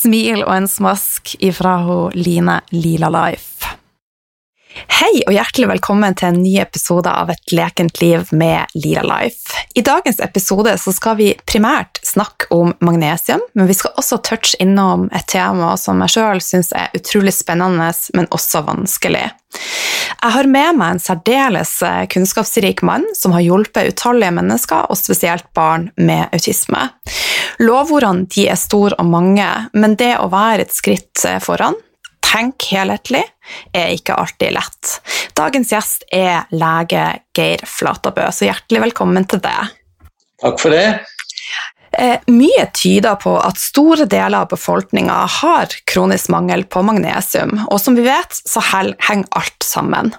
smil og en smask ifra Line Lila Life. Hei og hjertelig velkommen til en ny episode av Et lekent liv med Lila Life. I dagens episode skal vi primært snakke om magnesium, men vi skal også touche innom et tema som jeg sjøl syns er utrolig spennende, men også vanskelig. Jeg har med meg en særdeles kunnskapsrik mann som har hjulpet utallige mennesker, og spesielt barn med autisme. Lovordene de er store og mange, men det å være et skritt foran, tenk helhetlig, er ikke alltid lett. Dagens gjest er lege Geir Flatabø, så hjertelig velkommen til deg. Takk for det. Eh, mye tyder på at store deler av befolkninga har kronisk mangel på magnesium, og som vi vet, så henger alt sammen.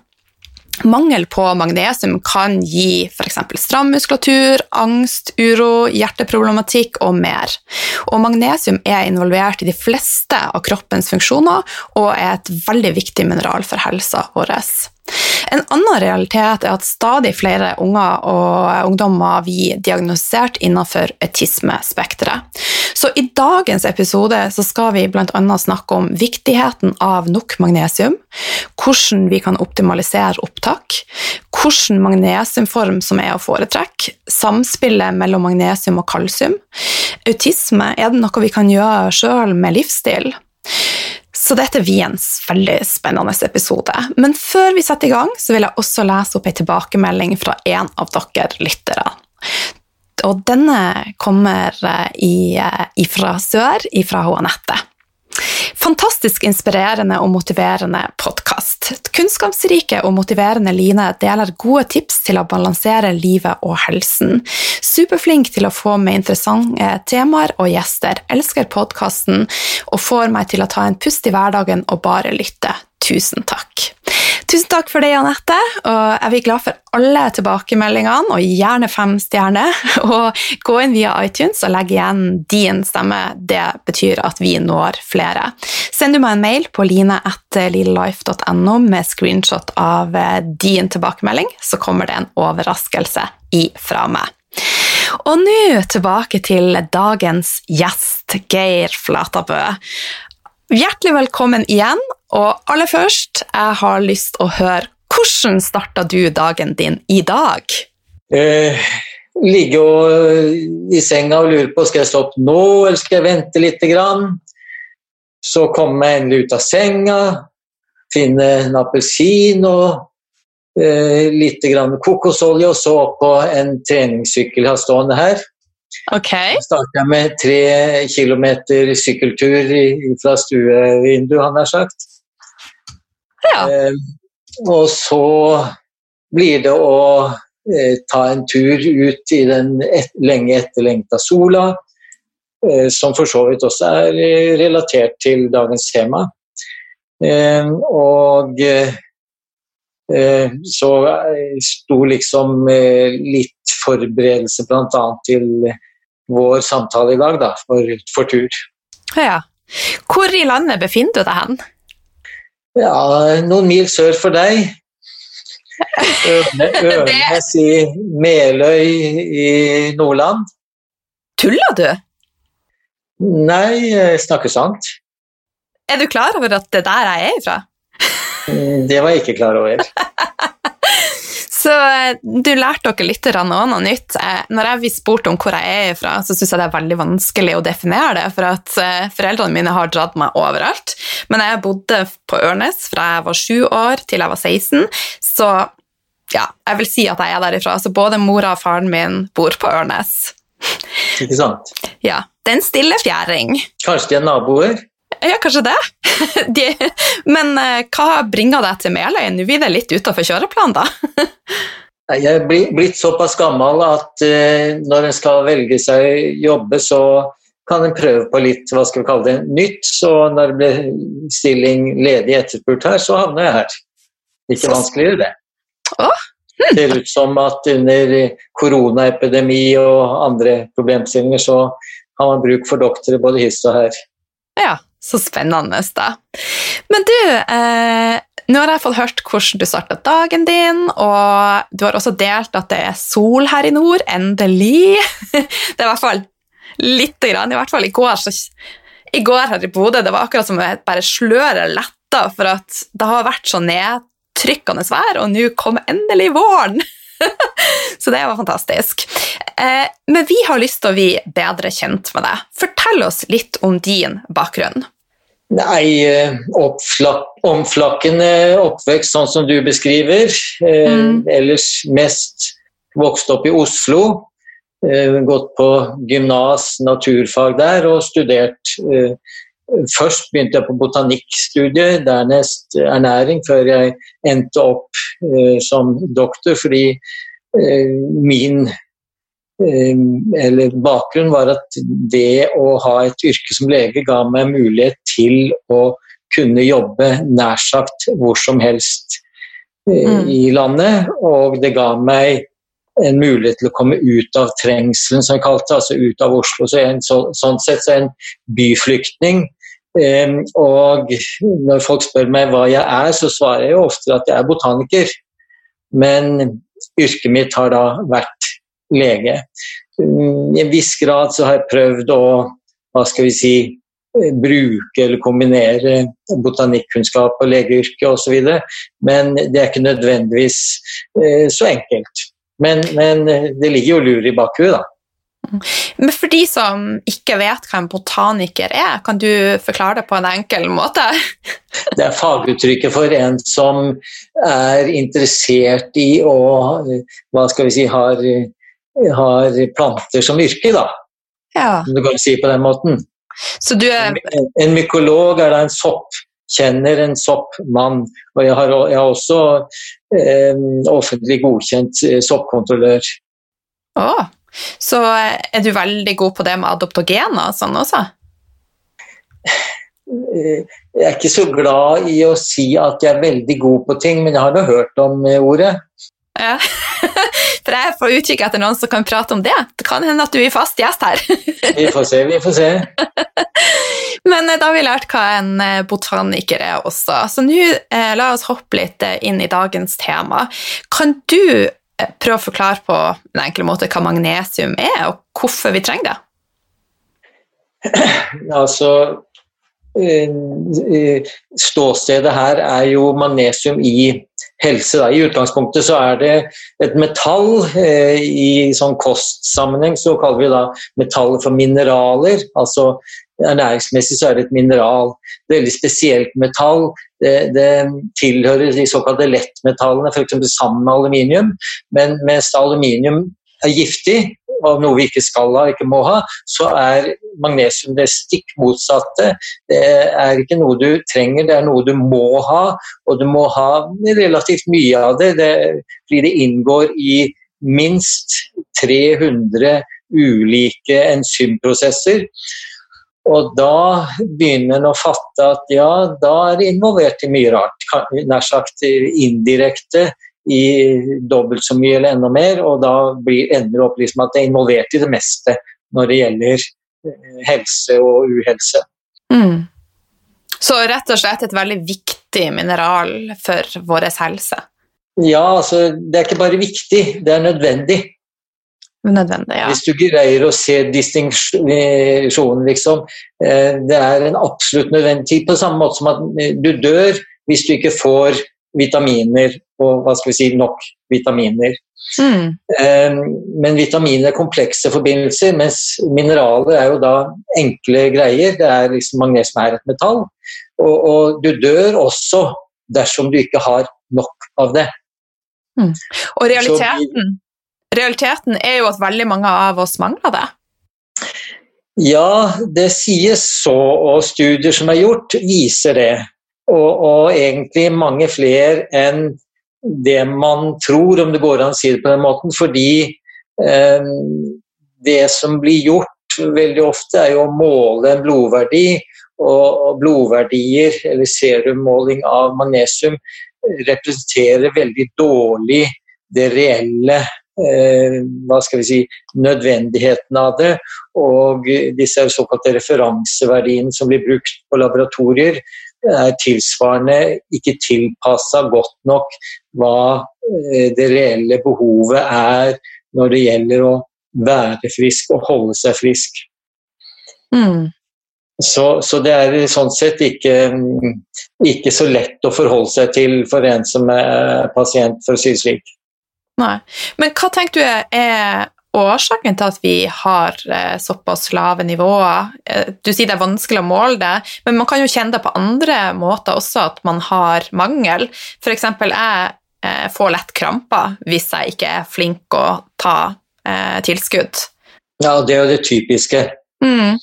Mangel på magnesium kan gi f.eks. stram muskulatur, angst, uro, hjerteproblematikk og mer. Og magnesium er involvert i de fleste av kroppens funksjoner og er et veldig viktig mineral for helsa vår. En annen realitet er at stadig flere unger og ungdommer blir diagnosert innenfor autismespekteret. Så i dagens episode skal vi bl.a. snakke om viktigheten av nok magnesium, hvordan vi kan optimalisere opptak, hvilken magnesiumform som er å foretrekke, samspillet mellom magnesium og kalsium. Autisme, er det noe vi kan gjøre sjøl med livsstil? Så dette blir en veldig spennende episode. Men før vi setter i gang, så vil jeg også lese opp en tilbakemelding fra en av dere lyttere. Og denne kommer eh, fra sør, fra Anette. Fantastisk inspirerende og motiverende podkast. Kunnskapsrike og motiverende Line deler gode tips til å balansere livet og helsen. Superflink til å få med interessante temaer og gjester. Elsker podkasten og får meg til å ta en pust i hverdagen og bare lytte. Tusen takk. Tusen takk for det, Anette. Og jeg blir glad for alle tilbakemeldingene, og gjerne fem stjerner. Og gå inn via iTunes og legg igjen din stemme. Det betyr at vi når flere. Send du meg en mail på line.lillelife.no med screenshot av eh, din tilbakemelding, så kommer det en overraskelse ifra meg. Og nå tilbake til dagens gjest, Geir Flatabø. Hjertelig velkommen igjen, og aller først, jeg har lyst å høre hvordan starta du dagen din i dag? Eh, ligge i senga og lure på skal jeg stå opp nå eller skal jeg vente litt. Grann? Så komme jeg endelig ut av senga, finne en appelsin og eh, litt grann kokosolje, og så opp på en treningssykkel jeg har stående her. Okay. Så starter jeg med tre kilometer sykkeltur fra stuevinduet, han har sagt. Ja. Eh, og så blir det å eh, ta en tur ut i den et, lenge etterlengta sola, eh, som for så vidt også er relatert til dagens tema. Eh, og eh, så sto liksom litt forberedelse bl.a. til vår samtale i dag, da, for, for tur. Ja. Hvor i landet befinner du deg hen? Ja, noen mil sør for deg. Ørnes i Meløy i Nordland. Tuller du? Nei, jeg snakker sant. Er du klar over at det er der jeg er ifra? Mm, det var jeg ikke klar over. Så eh, du lærte dere litt noe nytt. Eh, når jeg blir spurt om hvor jeg er fra, så syns jeg det er veldig vanskelig å definere det, for at eh, foreldrene mine har dratt meg overalt. Men jeg bodde på Ørnes fra jeg var sju år til jeg var 16, så ja, jeg vil si at jeg er derifra. Så både mora og faren min bor på Ørnes. Ikke sant? Ja. Det er en stille fjæring. Kanskje de er naboer? Ja, kanskje det. De, men uh, hva bringer deg til Meløy? Nå blir det litt utafor kjøreplanen, da? Jeg er blitt såpass gammel at uh, når en skal velge seg jobbe, så kan en prøve på litt hva skal vi kalle det, nytt. Så når det blir stilling ledig etterspurt her, så havner jeg her. Ikke vanskeligere, det. Oh. Det ser ut som at under koronaepidemi og andre problemstillinger så har man bruk for doktorer både hist og her. Ja, så spennende, da. Men du, eh, nå har jeg fått hørt hvordan du starta dagen din, og du har også delt at det er sol her i nord. Endelig. Det er i hvert fall lite grann. I hvert fall i går, så, i går her i Bodø det var akkurat som bare sløret letta, for at det har vært så nedtrykkende vær, og nå kom endelig våren. så det var fantastisk. Eh, men vi har lyst til å bli bedre kjent med deg. Fortell oss litt om din bakgrunn. Nei, eh, omflakkende oppvekst sånn som du beskriver. Eh, mm. Ellers mest vokst opp i Oslo. Gått på gymnas, naturfag der, og studert Først begynte jeg på botanikkstudiet, dernest ernæring, før jeg endte opp som doktor, fordi min Eh, eller bakgrunnen var at det å ha et yrke som lege ga meg mulighet til å kunne jobbe nær sagt hvor som helst eh, mm. i landet. Og det ga meg en mulighet til å komme ut av trengselen, som jeg kalte det, altså ut av Oslo. Så jeg, så, sånn sett så en byflyktning. Og når folk spør meg hva jeg er, så svarer jeg jo ofte at jeg er botaniker. Men yrket mitt har da vært lege. Mm, I en viss grad så har jeg prøvd å hva skal vi si, bruke eller kombinere botanikkunnskap og legeyrke osv. Men det er ikke nødvendigvis eh, så enkelt. Men, men det ligger jo lur i bakhuet, da. Men for de som ikke vet hva en botaniker er, kan du forklare det på en enkel måte? Det er faguttrykket for en som er interessert i å hva skal vi si, har har planter som yrke, da. Ja. Om du kan si på den måten. Er... En, en mykolog er da en soppkjenner, en soppmann. Og jeg har, jeg har også eh, offentlig godkjent eh, soppkontrollør. Oh. Så eh, er du veldig god på det med adoptogener og sånn også? Eh, jeg er ikke så glad i å si at jeg er veldig god på ting, men jeg har nå hørt om ordet. Ja. For jeg får utkikk etter noen som kan prate om det. Det kan hende at du er fast gjest her. vi får se, vi får se. Men eh, da har vi lært hva en eh, botaniker er også. Så nå eh, la oss hoppe litt eh, inn i dagens tema. Kan du prøve å forklare på en enkel måte hva magnesium er, og hvorfor vi trenger det? Altså Ståstedet her er jo magnesium i helse. I utgangspunktet så er det et metall. Eh, I sånn kostsammenheng så kaller vi da metallet for mineraler. altså Ernæringsmessig så er det et mineral. Veldig spesielt metall. Det, det tilhører de såkalte lettmetallene, f.eks. sammen med aluminium. Men mens aluminium er giftig, og noe vi ikke skal ha, ikke må ha, så er magnesium det stikk motsatte. Det er ikke noe du trenger, det er noe du må ha, og du må ha relativt mye av det, det fordi det inngår i minst 300 ulike enzymprosesser. Og da begynner en å fatte at ja, da er det involvert i mye rart. Nær sagt indirekte i dobbelt så mye eller enda mer, og da blir, ender det opp liksom at det er involvert i det meste når det gjelder eh, helse og uhelse. Mm. Så rett og slett et veldig viktig mineral for vår helse? Ja, altså det er ikke bare viktig, det er nødvendig. Unødvendig, ja. Hvis du greier å se distinksjonen, liksom. Eh, det er en absolutt nødvendig tid, På samme måte som at du dør hvis du ikke får vitaminer og hva skal vi si, nok vitaminer. Mm. Eh, men vitaminer er komplekse forbindelser, mens mineraler er jo da enkle greier. Det er liksom Magnesium er et metall. Og, og du dør også dersom du ikke har nok av det. Mm. Og realiteten realiteten er jo at veldig mange av oss mangler det. Ja, det sies så, og studier som er gjort, viser det. Og, og egentlig mange flere enn det man tror, om det går an å si det på den måten. Fordi eh, det som blir gjort veldig ofte, er jo å måle en blodverdi. Og blodverdier, eller serummåling av magnesium, representerer veldig dårlig det reelle hva skal vi si, nødvendigheten av det. Og disse såkalte referanseverdiene som blir brukt på laboratorier, er tilsvarende ikke tilpassa godt nok hva eh, det reelle behovet er når det gjelder å være frisk og holde seg frisk. Mm. Så, så, det er sånn sett ikke, ikke, så lett å forholde seg til for en som er pasient, for å si det slik. Nei. Men hva tenker du er årsaken til at vi har eh, såpass lave nivåer? Eh, du sier det er vanskelig å måle det, men man kan jo kjenne det på andre måter også, at man har mangel. F.eks. jeg eh, får lett kramper hvis jeg ikke er flink å ta tilskudd. Ja, det er jo det typiske. Mm.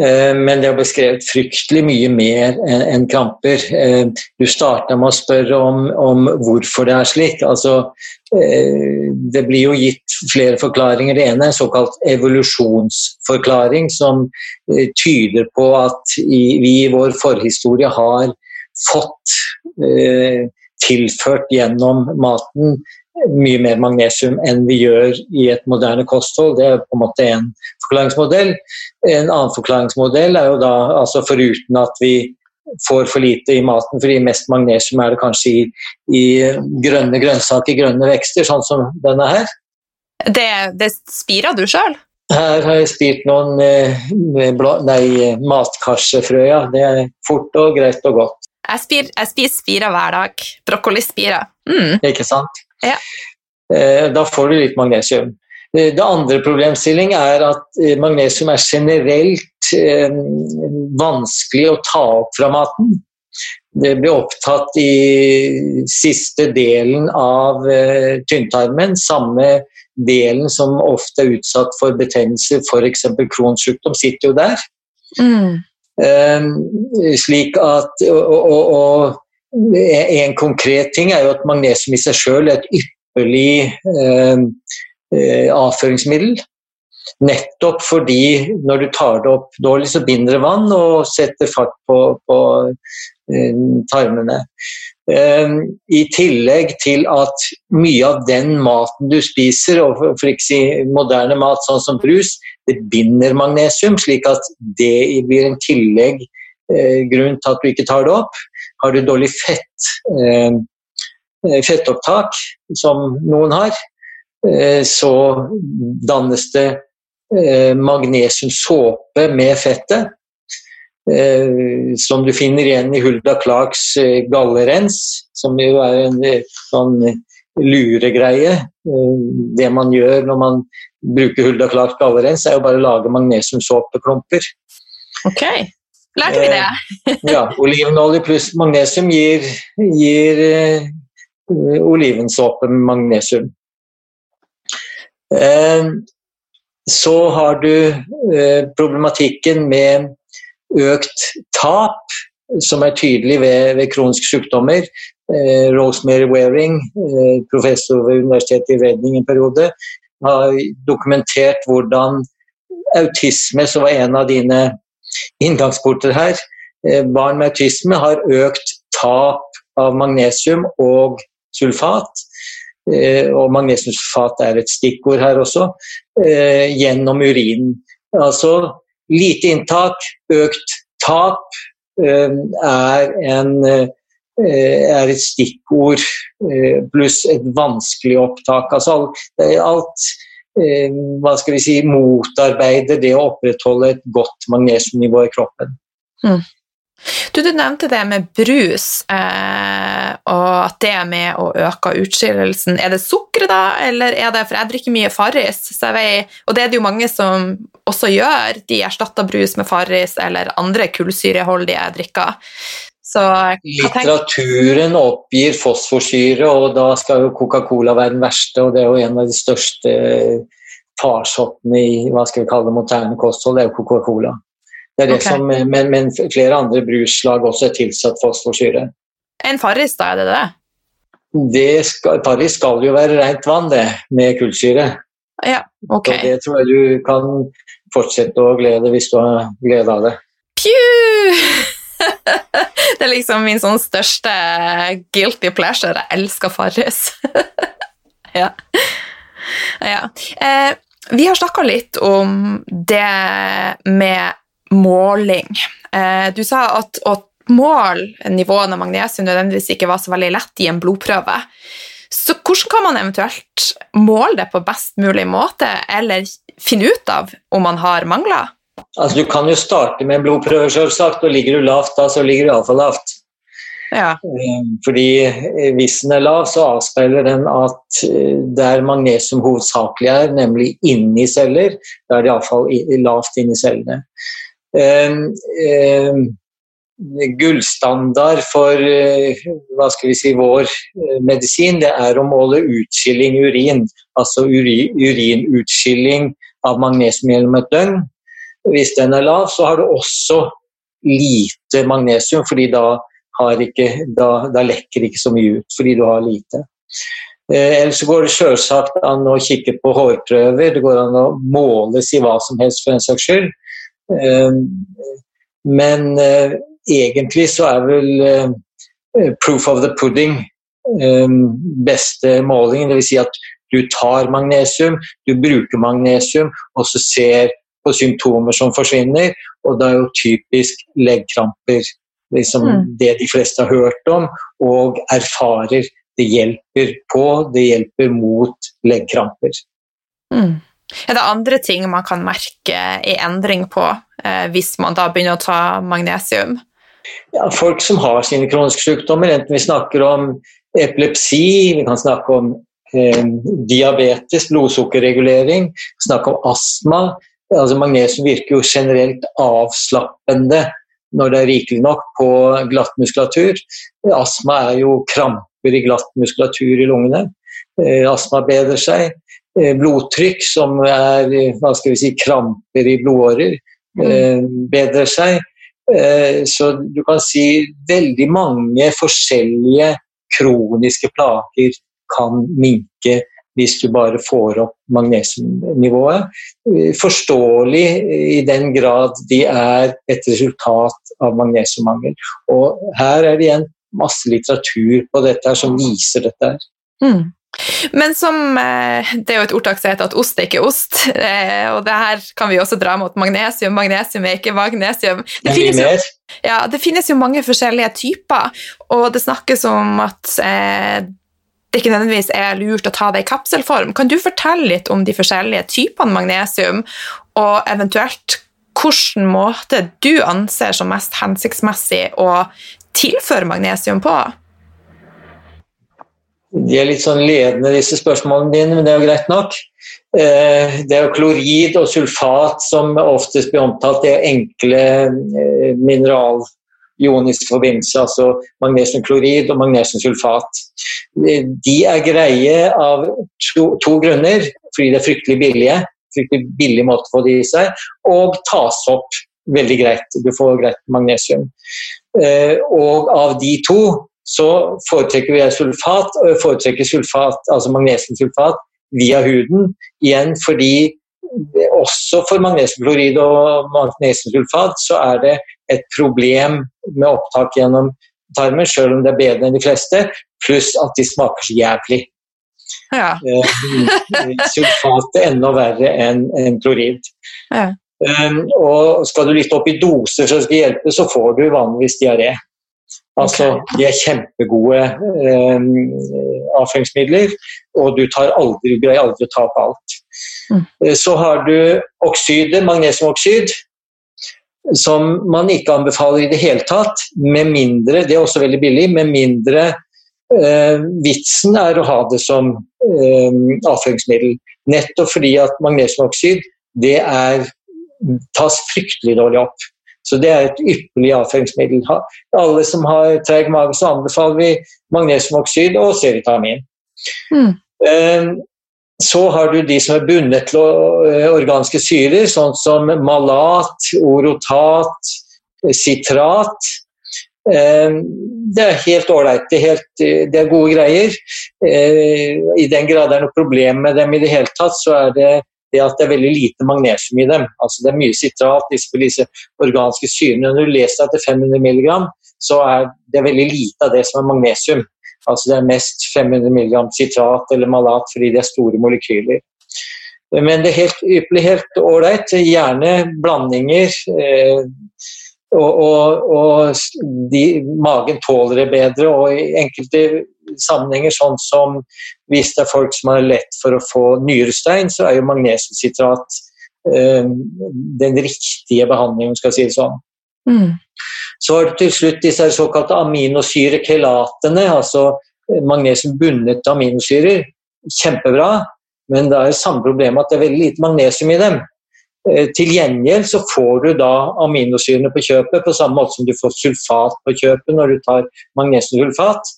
Eh, men det er beskrevet fryktelig mye mer enn kramper. Eh, du starta med å spørre om, om, hvorfor det er slik. Altså, eh, det blir jo gitt flere forklaringer. Det ene er en såkalt evolusjonsforklaring, som tyder på at vi i vår forhistorie har fått tilført gjennom maten mye mer magnesium enn vi gjør i et moderne kosthold. Det er på en måte en forklaringsmodell. En annen forklaringsmodell er jo da, altså foruten at vi får for lite i maten, fordi mest magnesium er det kanskje i, i grønne grønnsaker, grønne vekster, sånn som denne her. Det, det spirer du sjøl? Her har jeg spirt noen eh, nei, matkarsefrø, ja. Det er fort og greit og godt. Jeg, spir, jeg spiser spirer hver dag. Brokkolispirer. Mm. Ikke sant? Ja. Eh, da får du litt magnesium. Eh, det andre problemstilling er at eh, magnesium er generelt vanskelig å ta opp fra maten. Det blir opptatt i siste delen av tynntarmen, samme delen som ofte er utsatt for betennelse, f.eks. Crohns sykdom, sitter jo der. Mm. slik at og, og, og en konkret ting er jo at magnesium i seg sjøl er et ypperlig eh, eh, avføringsmiddel. Nettopp fordi når du tar det opp dårlig, så binder det vann og setter fart på, på eh, tarmene. Eh, I tillegg til at mye av den maten du spiser, og for ikke si moderne mat sånn som brus, det binder magnesium, slik at det blir en tillegg eh, grunn til at du ikke tar det opp. Har du dårlig fett, eh, eh, fettopptak, som noen har, eh, så dannes det magnesiumsåpe med fettet. Som du finner igjen i Hulda Clarks gallerens, som jo er en sånn luregreie. Det man gjør når man bruker Hulda Clarks gallerens, er jo bare å lage magnesiumsåpeklumper. Okay. Lærte vi det? Eh, ja. Olivenolje pluss magnesium gir, gir uh, olivensåpe med magnesium. Uh, så har du uh, problematikken med økt tap, som er tydelig ved, ved kroniske sykdommer. Rosemary Waring, professor ved Universitetet i Redning en periode, har dokumentert hvordan autisme, som var en av dine inngangsporter her. Eh, barn med autisme har økt tap av magnesium og sulfat. Eh, og magnesiumsulfat er et stikkord her også. Eh, gjennom urinen. Altså lite inntak, økt tap er, en, er et stikkord pluss et vanskelig opptak. Altså alt eh, hva skal vi si, motarbeider det å opprettholde et godt magnesiumnivå i kroppen. Mm. Du, du, nevnte det med brus, eh, og at det er med å øke utskillelsen. Er det sukkeret, da, eller er det For jeg drikker mye Farris, og det er det jo mange som også gjør. De erstatter brus med Farris eller andre kullsyreholdige drikker. Så, Litteraturen oppgir fosforsyre, og da skal jo Coca-Cola være den verste, og det er jo en av de største farsottene i hva skal vi kalle det, moderne kosthold, det er jo Coca-Cola. Det er det okay. som, men, men, flere andre bruslag også er tilsatt fosforsyre. En Farris, da, er det det? det skal, Farris skal jo være rent vann, det, med kullsyre. Ja, ok. Så det tror jeg du kan fortsette å glede hvis du har glede av det. Pju! det er liksom min sånn største guilty pleasure. Jeg elsker Farris. ja. ja. Eh, vi har snakka litt om det med måling. Eh, du sa at å måle nivåene av magnesium nødvendigvis ikke var så veldig lett i en blodprøve. Så hvordan kan man eventuelt måle det på best mulig måte, eller finne ut av om man har mangler? Altså, du kan jo starte med en blodprøve, selvsagt, og ligger du lavt da, så ligger du iallfall lavt. Ja. Eh, fordi hvis den er lav, så avspeiler den at eh, der magnesium hovedsakelig er, nemlig inni celler, da er det iallfall lavt inni cellene. Eh, eh, gullstandard for eh, hva skal vi si, vår medisin, det er å måle utskilling i urin. Altså urinutskilling av magnesium gjennom et døgn. Hvis den er lav, så har du også lite magnesium, fordi da, ikke, da, da lekker ikke så mye ut fordi du har lite. Eh, ellers går det selvsagt an å kikke på hårprøver, det går an å måles i hva som helst for en saks skyld. Eh, men eh, egentlig så er vel eh, proof of the pudding ehm, beste målingen. Dvs. Si at du tar magnesium, du bruker magnesium, og så ser på symptomer som forsvinner. Og det er jo typisk leggkramper. Liksom mm. Det de fleste har hørt om og erfarer. Det hjelper på, det hjelper mot leggkramper. Mm. Er det andre ting man kan merke i endring på eh, hvis man da begynner å ta magnesium? Ja, folk som har sine kroniske sykdommer, enten vi snakker om epilepsi, vi kan snakke om eh, diabetes, blodsukkerregulering, snakke om astma. Altså, magnesium virker jo generelt avslappende når det er rikelig nok på glatt muskulatur. Astma er jo kramper i glatt muskulatur i lungene. Eh, astma bedrer seg. Eh, blodtrykk, som er hva skal vi si, kramper i blodårer, mm. Eh, bedrer seg. Så du kan si veldig mange forskjellige kroniske plager kan minke hvis du bare får opp magnesiumnivået. Forståelig i den grad de er et resultat av magnesiummangel. Og her er det igjen masse litteratur på dette som viser dette. Mm. Men som eh, Det er jo et ordtak som heter at ost er ikke ost. Eh, og det her kan vi også dra mot magnesium. Magnesium er ikke magnesium. Det finnes, jo, ja, det finnes jo mange forskjellige typer, og det snakkes om at eh, det ikke nødvendigvis er lurt å ta det i kapselform. Kan du fortelle litt om de forskjellige typene magnesium, og eventuelt hvilken måte du anser som mest hensiktsmessig å tilføre magnesium på? De er litt sånn ledende, disse spørsmålene dine, men det er jo greit nok. Eh, det er jo klorid og sulfat som oftest blir omtalt. Det er enkle eh, mineralioniske forbindelser, altså magnesiumklorid og magnesiumsulfat. De er greie av to, to, grunner. Fordi det er fryktelig billige. Fryktelig billig måte å få det i seg. Og tas opp veldig greit. Du får greit magnesium. Eh, og av de to så foretrekker vi sulfat, foretrekker sulfat, altså magnesiumsulfat via huden. Igjen fordi også for magnesiumklorid og magnesiumsulfat så er det et problem med opptak gjennom tarmen, selv om det er bedre enn de fleste, pluss at de smaker så jævlig. Ja. Eh, sulfat er enda verre enn en klorid. Ja. Um, og skal du litt opp i doser som skal hjelpe, så får du vanligvis diaré. Altså, okay. De er kjempegode eh, avføringsmidler, og du, tar aldri, greier aldri å ta opp alt. Mm. Så har du oksyder, magnesiumoksid, som man ikke anbefaler i det hele tatt, med mindre Det er også veldig billig, med mindre eh, vitsen er å ha det som eh, avføringsmiddel. Nettopp fordi at magnesiumoksid det er, tas fryktelig dårlig opp. Så det er et ypperlig avføringsmiddel. Alle som har treg mage, så anbefaler vi magnesiumoksid og C-vitamin. Mm. Eh, så har du de som er bundet til organske organiske syrer, sånn som malat, orotat, sitrat. Eh, det er helt ålreit. Det, det er gode greier. Eh, I den grad det er noe problem med dem i det hele tatt, så er det det at det er veldig lite magnesium i dem. Altså Det er mye sitrat, disse, disse organiske syrene. Når du leser at det er 500 mg, så er det veldig lite av det som er magnesium. Altså Det er mest 500 mg sitrat eller malat fordi det er store molekyler. Men det ypperlig, helt ålreit. Gjerne blandinger. Eh, og, og, og de, magen tåler det bedre. Og i enkelte sammenhenger, sånn som hvis det er folk som har lett for å få nyrestein, så er jo magnesiumsitrat eh, den riktige behandlingen, skal jeg si det sånn. Mm. Så har du til slutt disse såkalte aminosyrekelatene, altså magnesium bundet til aminosyrer. Kjempebra, men det er samme problem at det er veldig lite magnesium i dem. Eh, Til gjengjeld så får du da aminosyrene på kjøpet, på samme måte som du får sulfat på kjøpet når du tar magnesiumsulfat.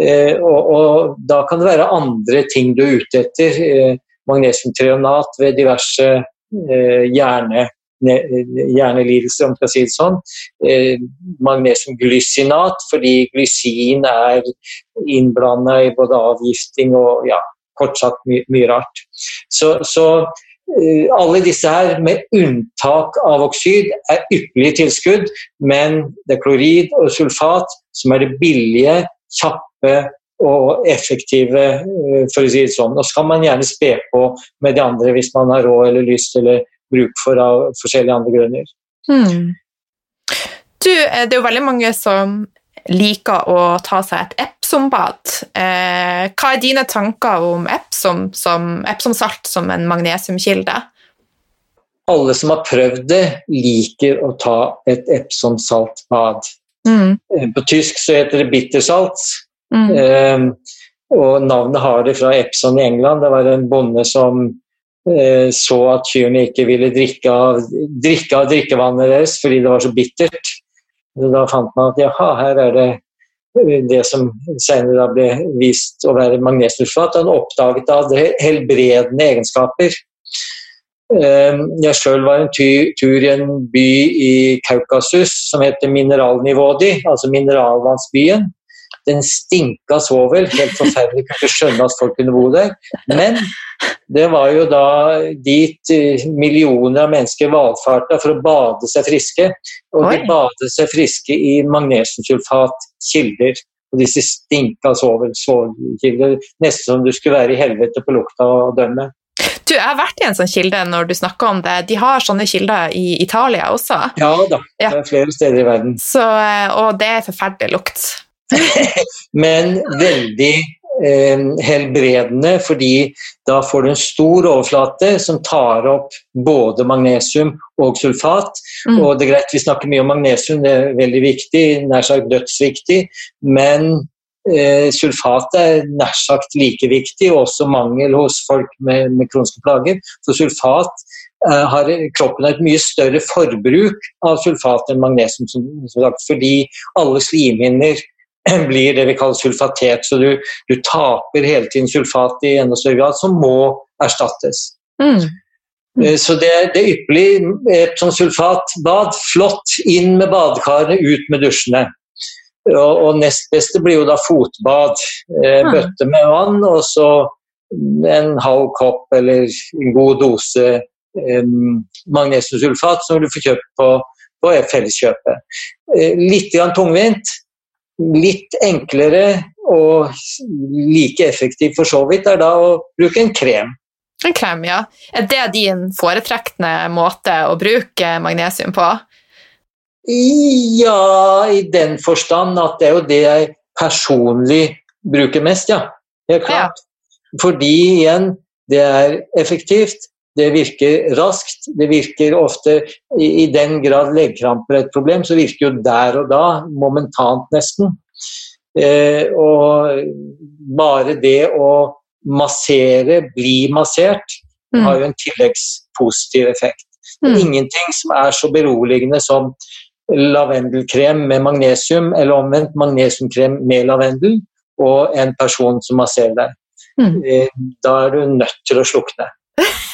Eh, Og, og da kan det være andre ting du er ute etter. eh, Magnesiumtreonat ved diverse eh, hjerne, ne- hjernelidelser, om jeg skal si det sånn. Eh, Magnesiumglysinat, fordi glysin er innblanda i både avgifting og ja, kort sagt my mye rart. Så, så eh, alle disse her, med unntak av oksyd, er ypperlige tilskudd, men det er klorid og sulfat som er det billige, kjappe og effektive, eh, for å si det sånn. Og så kan man gjerne spe på med de andre hvis man har råd eller lyst eller bruk for av forskjellige andre grunner. Hmm. Du, eh, det er jo veldig mange som liker å ta seg et Epsom-bad. Eh, hva er dine tanker om Epsom som Epsom-salt som en magnesiumkilde? Alle som har prøvd det, liker å ta et Epsom-saltbad. Mm. På tysk så heter det bittersalt. Mm. Eh, og navnet har det fra Epson i England. Det var en bonde som så at kyrne ikke ville drikke av, drikke av drikkevannet deres fordi det var så bittert. Da fant man at jaha, her er det eh, det som senere ble vist å være magnesiumsulfat. Han oppdaget da det helbredende egenskaper. Eh, Jeg sjøl var en tur i en by i Kaukasus som heter Mineralnivådi, altså mineralvannsbyen. Den stinka svovel, helt forferdelig, kunne ikke skjønne at folk kunne bo der. Men det var jo da dit eh, millioner av mennesker valfarta for å bade seg friske. Og de Oi. badet seg friske i magnesiumsulfatkilder. Og disse stinka svovel, svovelkilder. Nesten som du skulle være i helvete på lukta og dømme. Du, jeg har vært i en sånn kilde når du snakker om det. De har sånne kilder i Italia også. Ja da, Ja. det er flere steder i verden. Så, eh, og det er forferdelig lukt. men veldig helbredende, fordi da får du en stor overflate som tar opp både magnesium og sulfat. Mm. Og det er greit, Vi snakker mye om magnesium, det er veldig viktig, nær sagt dødsviktig. Men eh, sulfat er nær sagt like viktig, og også mangel hos folk med, med kroniske plager. Så sulfat eh, har kroppen har et mye større forbruk av sulfat enn magnesium, som, som sagt, fordi alle slimhinner blir det vi kaller sulfatet, så du, du taper hele tiden sulfat i enda større grad, som må erstattes. Mm. Eh, Så det, det er ypperlig. Et sånt sulfatbad, flott. Inn med badekarene, ut med dusjene. Og, og nest beste blir jo da fotbad. Eh, Ah. bøtte med vann, og så en halv kopp eller en god dose eh, magnesiumsulfat som du får kjøpt på, på Felleskjøpet. Eh, litt grann tungvint. Litt enklere og like effektivt for så vidt er da å bruke en krem. En krem, ja. Er det din foretrekkende måte å bruke magnesium på? Ja, i den forstand at det er jo det jeg personlig bruker mest, ja. Helt klart. Fordi igjen, det er effektivt, det virker raskt. Det virker ofte I, i den grad leggkramper er et problem, så virker jo der og da, momentant nesten. Eh, og bare det å massere, bli massert, mm. har jo en tilleggspositiv effekt. Mm. Ingenting som er så beroligende som lavendelkrem med magnesium, eller omvendt magnesiumkrem med lavendel, og en person som masserer deg. Mm. Eh, da er du nødt til å slukne.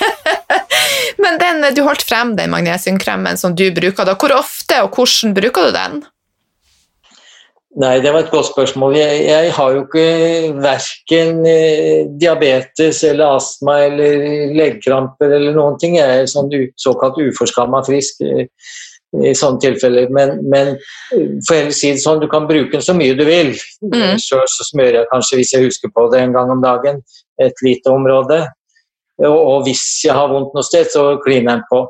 Men den, du holdt frem den magnesiumkremen som du bruker. da. Hvor ofte og hvordan bruker du den? Nei, det var et godt spørsmål. Jeg, jeg har jo ikke verken eh, diabetes eller astma eller leggkramper eller noen ting. Jeg er sånn såkalt uforskamma frisk eh, i sånne tilfeller. Men, men eh, for hele siden sånn, du kan bruke den så mye du vil. Mm. Sjøl så smører jeg kanskje, hvis jeg husker på det en gang om dagen, et lite område. Og, hvis jeg har vondt noe sted, så kliner den på.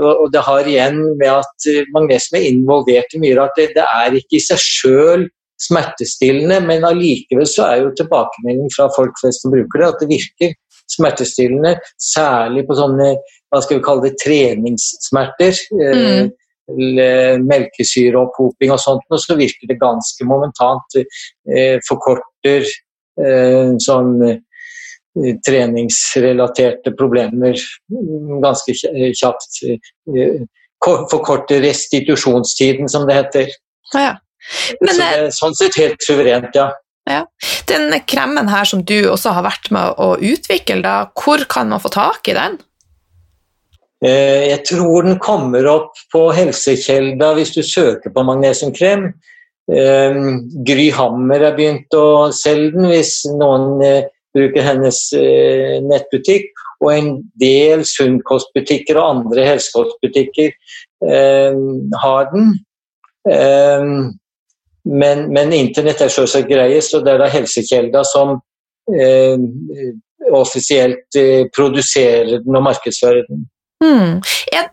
Og det har igjen med at eh, magnesium er involvert i mye rart. Det, er ikke i seg sjøl smertestillende, men allikevel så er jo tilbakemelding fra folk flest som bruker det, at det virker smertestillende. Særlig på sånne hva skal vi kalle det, treningssmerter. Eh, mm. Melkesyreopphoping og sånt, og så virker det ganske momentant. Eh, forkorter sånn treningsrelaterte problemer ganske kjapt. Eh, forkorte restitusjonstiden, som det heter. Ja. Men, Så det er sånn sett helt suverent, ja. ja. Den kremen her som du også har vært med å utvikle, da, hvor kan man få tak i den? Eh, jeg tror den kommer opp på Helsekjelda hvis du søker på magnesiumkrem. Gry Hammer har begynt å selge den hvis noen bruker hennes eh, nettbutikk. Og en del sunnkostbutikker og andre helsekostbutikker eh, har den. Eh, men, men, internett er selvsagt greiest, og det er da Helsekjelda som eh, offisielt eh, produserer den og markedsfører den. Hmm.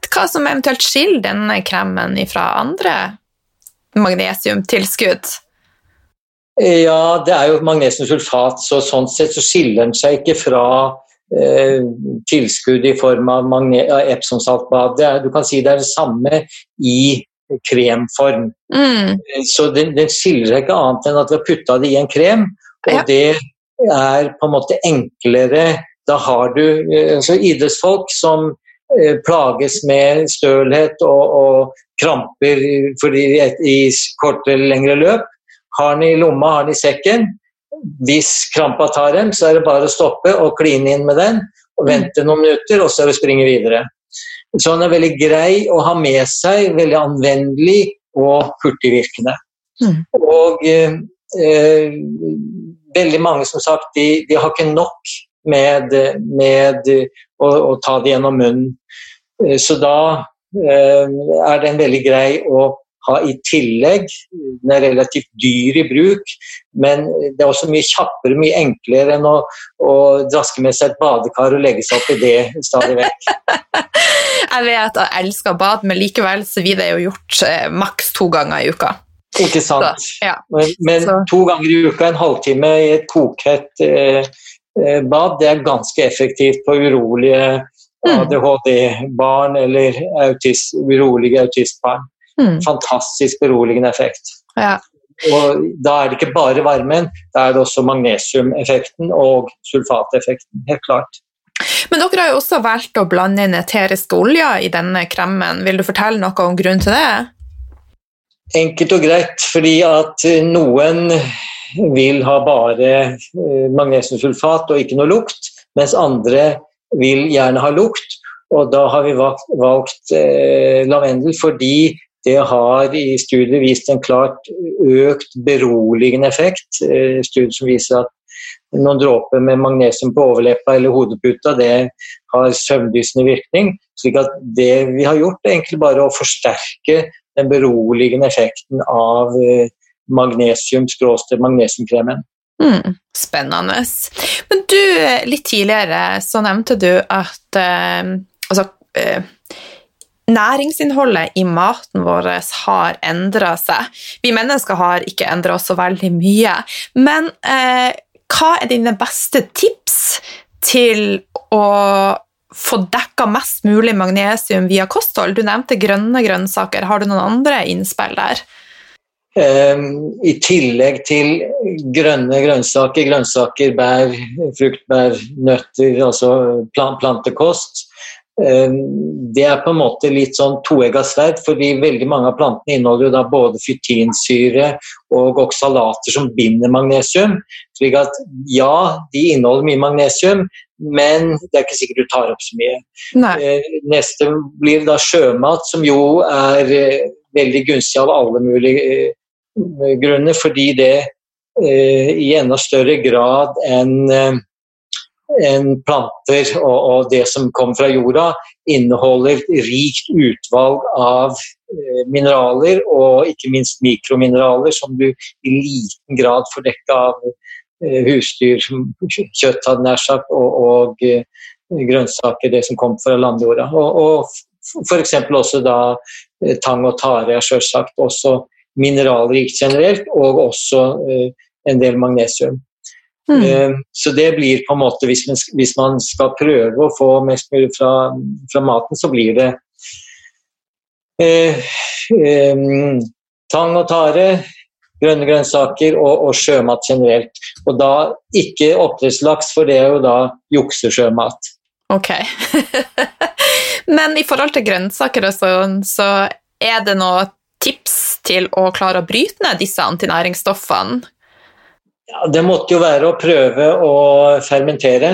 Hva som eventuelt skiller denne kremen fra andre magnesiumtilskudd? Ja, det er jo magnesiumsulfat, så sånn sett så skiller den seg ikke fra eh, tilskudd i form av Epsom-saltbad. Du kan si det er det samme i kremform. Mm. Så den, den, skiller seg ikke annet enn at vi har putta det i en krem, og ja. det er på en måte enklere. Da har du eh, altså idrettsfolk som eh, plages med stølhet og, og kramper fordi, i kortere eller lengre løp har den i lomma, har den i sekken. Hvis krampa tar dem, så er det bare å stoppe og kline inn med den. og Vente noen minutter, og så er det å springe videre. Så den er veldig grei å ha med seg, veldig anvendelig og hurtigvirkende. Mm. Og eh, eh, veldig mange som sagt, de, de har ikke nok med, med å, å, ta det gjennom munnen. Eh, så da eh, er den veldig grei å ha i tillegg. Den er relativt dyr i bruk, men det er også mye kjappere, mye enklere enn å, å draske med seg et badekar og legge seg opp i det stadig vekk. jeg vet jeg elsker bad, men likevel så vil det jo gjort eh, maks to ganger i uka. Ikke sant. Så, ja. Men, men to ganger i uka, en halvtime i et kokhett eh, eh bad, det er ganske effektivt på urolige mm. ADHD-barn eller autist, urolige autistbarn. Mm. Fantastisk beroligende effekt. Ja. Og da er det ikke bare varmen, da er det også magnesiumeffekten og sulfateffekten. Helt klart. Men dere har jo også valgt å blande inn eteriske oljer i denne kremen. Vil du fortelle noe om grunnen til det? Enkelt og greit, fordi at noen vil ha bare eh, magnesiumsulfat og ikke noe lukt, mens andre vil gjerne ha lukt. Og da har vi valgt, valgt eh, lavendel fordi det har i studier vist en klart økt beroligende effekt. Eh, studier som viser at noen dråper med magnesium på overleppa eller hodeputa det har søvndyssende virkning. slik at det vi har gjort, er egentlig bare å forsterke den beroligende effekten av eh, magnesium-magnesiumkremen. Mm, spennende. Men du, litt tidligere så nevnte du at eh, altså, eh, Næringsinnholdet i maten vår har endra seg. Vi mennesker har ikke endra oss så veldig mye. Men eh, hva er dine beste tips til å få dekka mest mulig magnesium via kosthold? Du nevnte grønne grønnsaker. Har du noen andre innspill der? Um, I tillegg til grønne grønnsaker, grønnsaker, bær, fruktbær, nøtter, altså plantekost, det er på en måte litt sånn toegga sverd, fordi veldig mange av plantene inneholder jo da både fytinsyre og oksalater som binder magnesium. slik at ja, de inneholder mye magnesium, men det er ikke sikkert du tar opp så mye. Nei. Eh, neste blir da sjømat, som jo er eh, veldig gunstig av alle mulige eh, grunner, fordi det i enda større grad enn planter og, og, det som kommer fra jorda, inneholder rikt utvalg av eh, mineraler, og ikke minst mikromineraler, som du i liten grad får dekka av eh, husdyr, kjøtt hadde nær sagt, og, og eh, grønnsaker, det som kommer fra landjorda. Og, og f.eks. også da tang og tare er selvsagt også mineralrikt generelt, og også en del magnesium. Mm. Ehm, så det blir på en måte, hvis man, hvis man skal prøve å få mest mulig fra, fra maten, så blir det eh, eh, tang og tare, grønne grønnsaker og, og, sjømat generelt. Og da ikke oppdrettslaks, for det er jo da juksesjømat. Ok. Men i forhold til grønnsaker og sånn, så er det noe tips til å klare å bryte ned disse antinæringsstoffene? Ja, det måtte jo være å prøve å fermentere.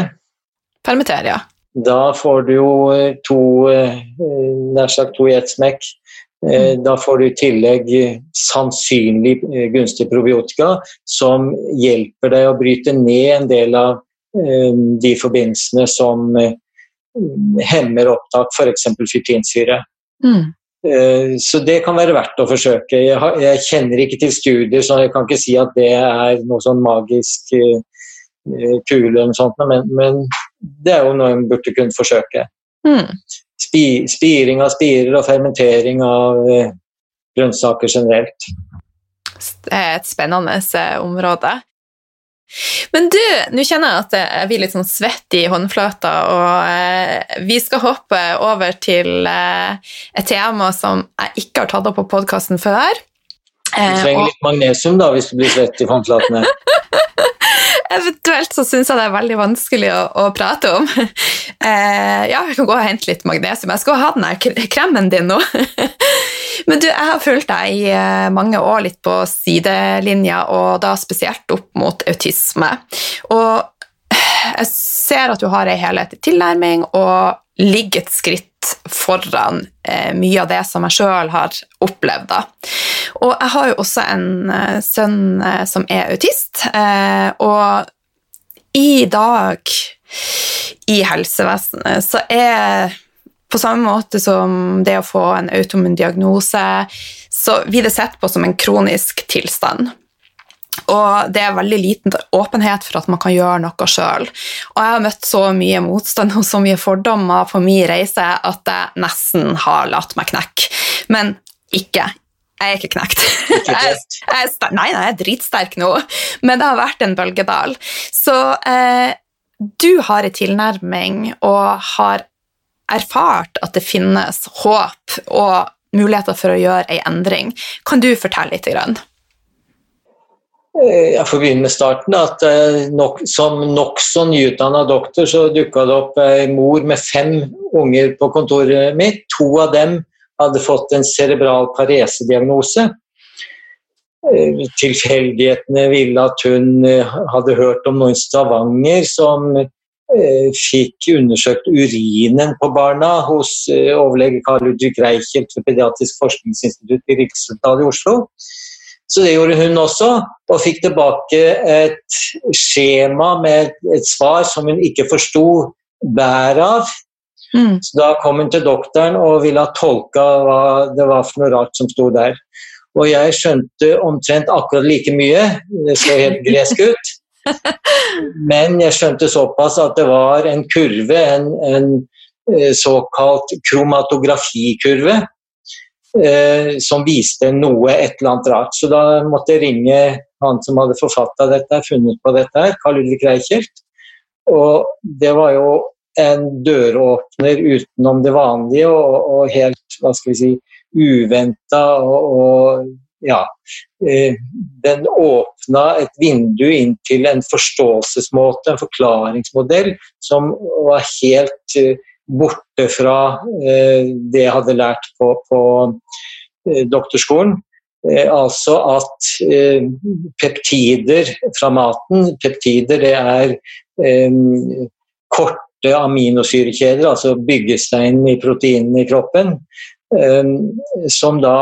Fermentere, ja. Da får du jo eh, to, eh, nær sagt to i ett smekk. Eh, mm. Da får du i tillegg sannsynlig gunstig probiotika som hjelper deg å bryte ned en del av de forbindelsene som hemmer opptak, f.eks. fytinsyre. Mm. Eh, så det kan være verdt å forsøke. Jeg, kjenner ikke til studier, så jeg kan ikke si at det er noe sånn magisk kule, eller sånt, men, men, det er jo noe en burde kunne forsøke. Mm. Spi, spiring av spirer og fermentering av grønnsaker generelt. Det er et spennende område. Men du, nå kjenner jeg at jeg blir litt sånn svett i håndflata, og eh, vi skal hoppe over til eh, et tema som jeg ikke har tatt opp på podkasten før. Du trenger eh, litt magnesium da, hvis du blir svett i håndflatene. Eventuelt så syns jeg det er veldig vanskelig å, å prate om. Eh, ja, jeg kan gå og hente litt magnesium. Jeg skal ha den der kremen din nå. Men du, jeg har fulgt deg i eh, mange år litt på sidelinja, og da spesielt opp mot autisme. Og jeg ser at du har ei helhetlig tilnærming og ligger et skritt foran eh, mye av det som jeg sjøl har opplevd. Da. Og jeg har jo også en eh, sønn som er autist, og i dag i helsevesenet så er på samme måte som det å få en automun diagnose, så blir det sett på som en kronisk tilstand. Og det er veldig liten åpenhet for at man kan gjøre noe sjøl. Og jeg har møtt så mye motstand og så mye fordommer på min reise at jeg nesten har latt meg knekke. Men ikke. Jeg er ikke knekt. Jeg, jeg nei, nei, jeg er dritsterk nå, men det har vært en bølgedal. Så eh, du har en tilnærming og har erfart at det finnes håp og muligheter for å gjøre en endring. Kan du fortelle litt? Grann? Eh, jeg får begynne med starten. at eh, nok, Som nokså nyutdanna doktor så dukka det opp ei mor med fem unger på kontoret mitt. To av dem hadde fått en cerebral paresediagnose. Eh, tilfeldighetene ville at hun hadde hørt om noen Stavanger som fikk undersøkt urinen på barna hos overlege Karl Ludvig Reichelt ved Pediatrisk forskningsinstitutt i Rikshospitalet i Oslo. Så det gjorde hun også, og fikk tilbake et skjema med et svar som hun ikke forsto bæret av. Mm. Så da kom hun til doktoren og ville ha tolka hva det var for noe rart som sto der. Og jeg skjønte omtrent akkurat like mye, det så helt gresk ut. Men jeg skjønte såpass at det var en kurve, en, en eh, såkalt kromatografikurve, eh, som viste noe, et eller annet rart. Så da måtte jeg ringe han som hadde forfatta dette, funnet på dette, Karl Ulrik Reichelt. Og det var jo en døråpner utenom det vanlige, og, og helt hva skal vi si, uventa. Og, og, ja, eh, den åpna et vindu inn til en forståelsesmåte, en forklaringsmodell, som var helt eh, borte fra eh, det jeg hadde lært på, på doktorskolen. Altså at peptider fra maten Peptider det er korte aminosyrekjeder, altså byggesteinen i proteinene i kroppen, som da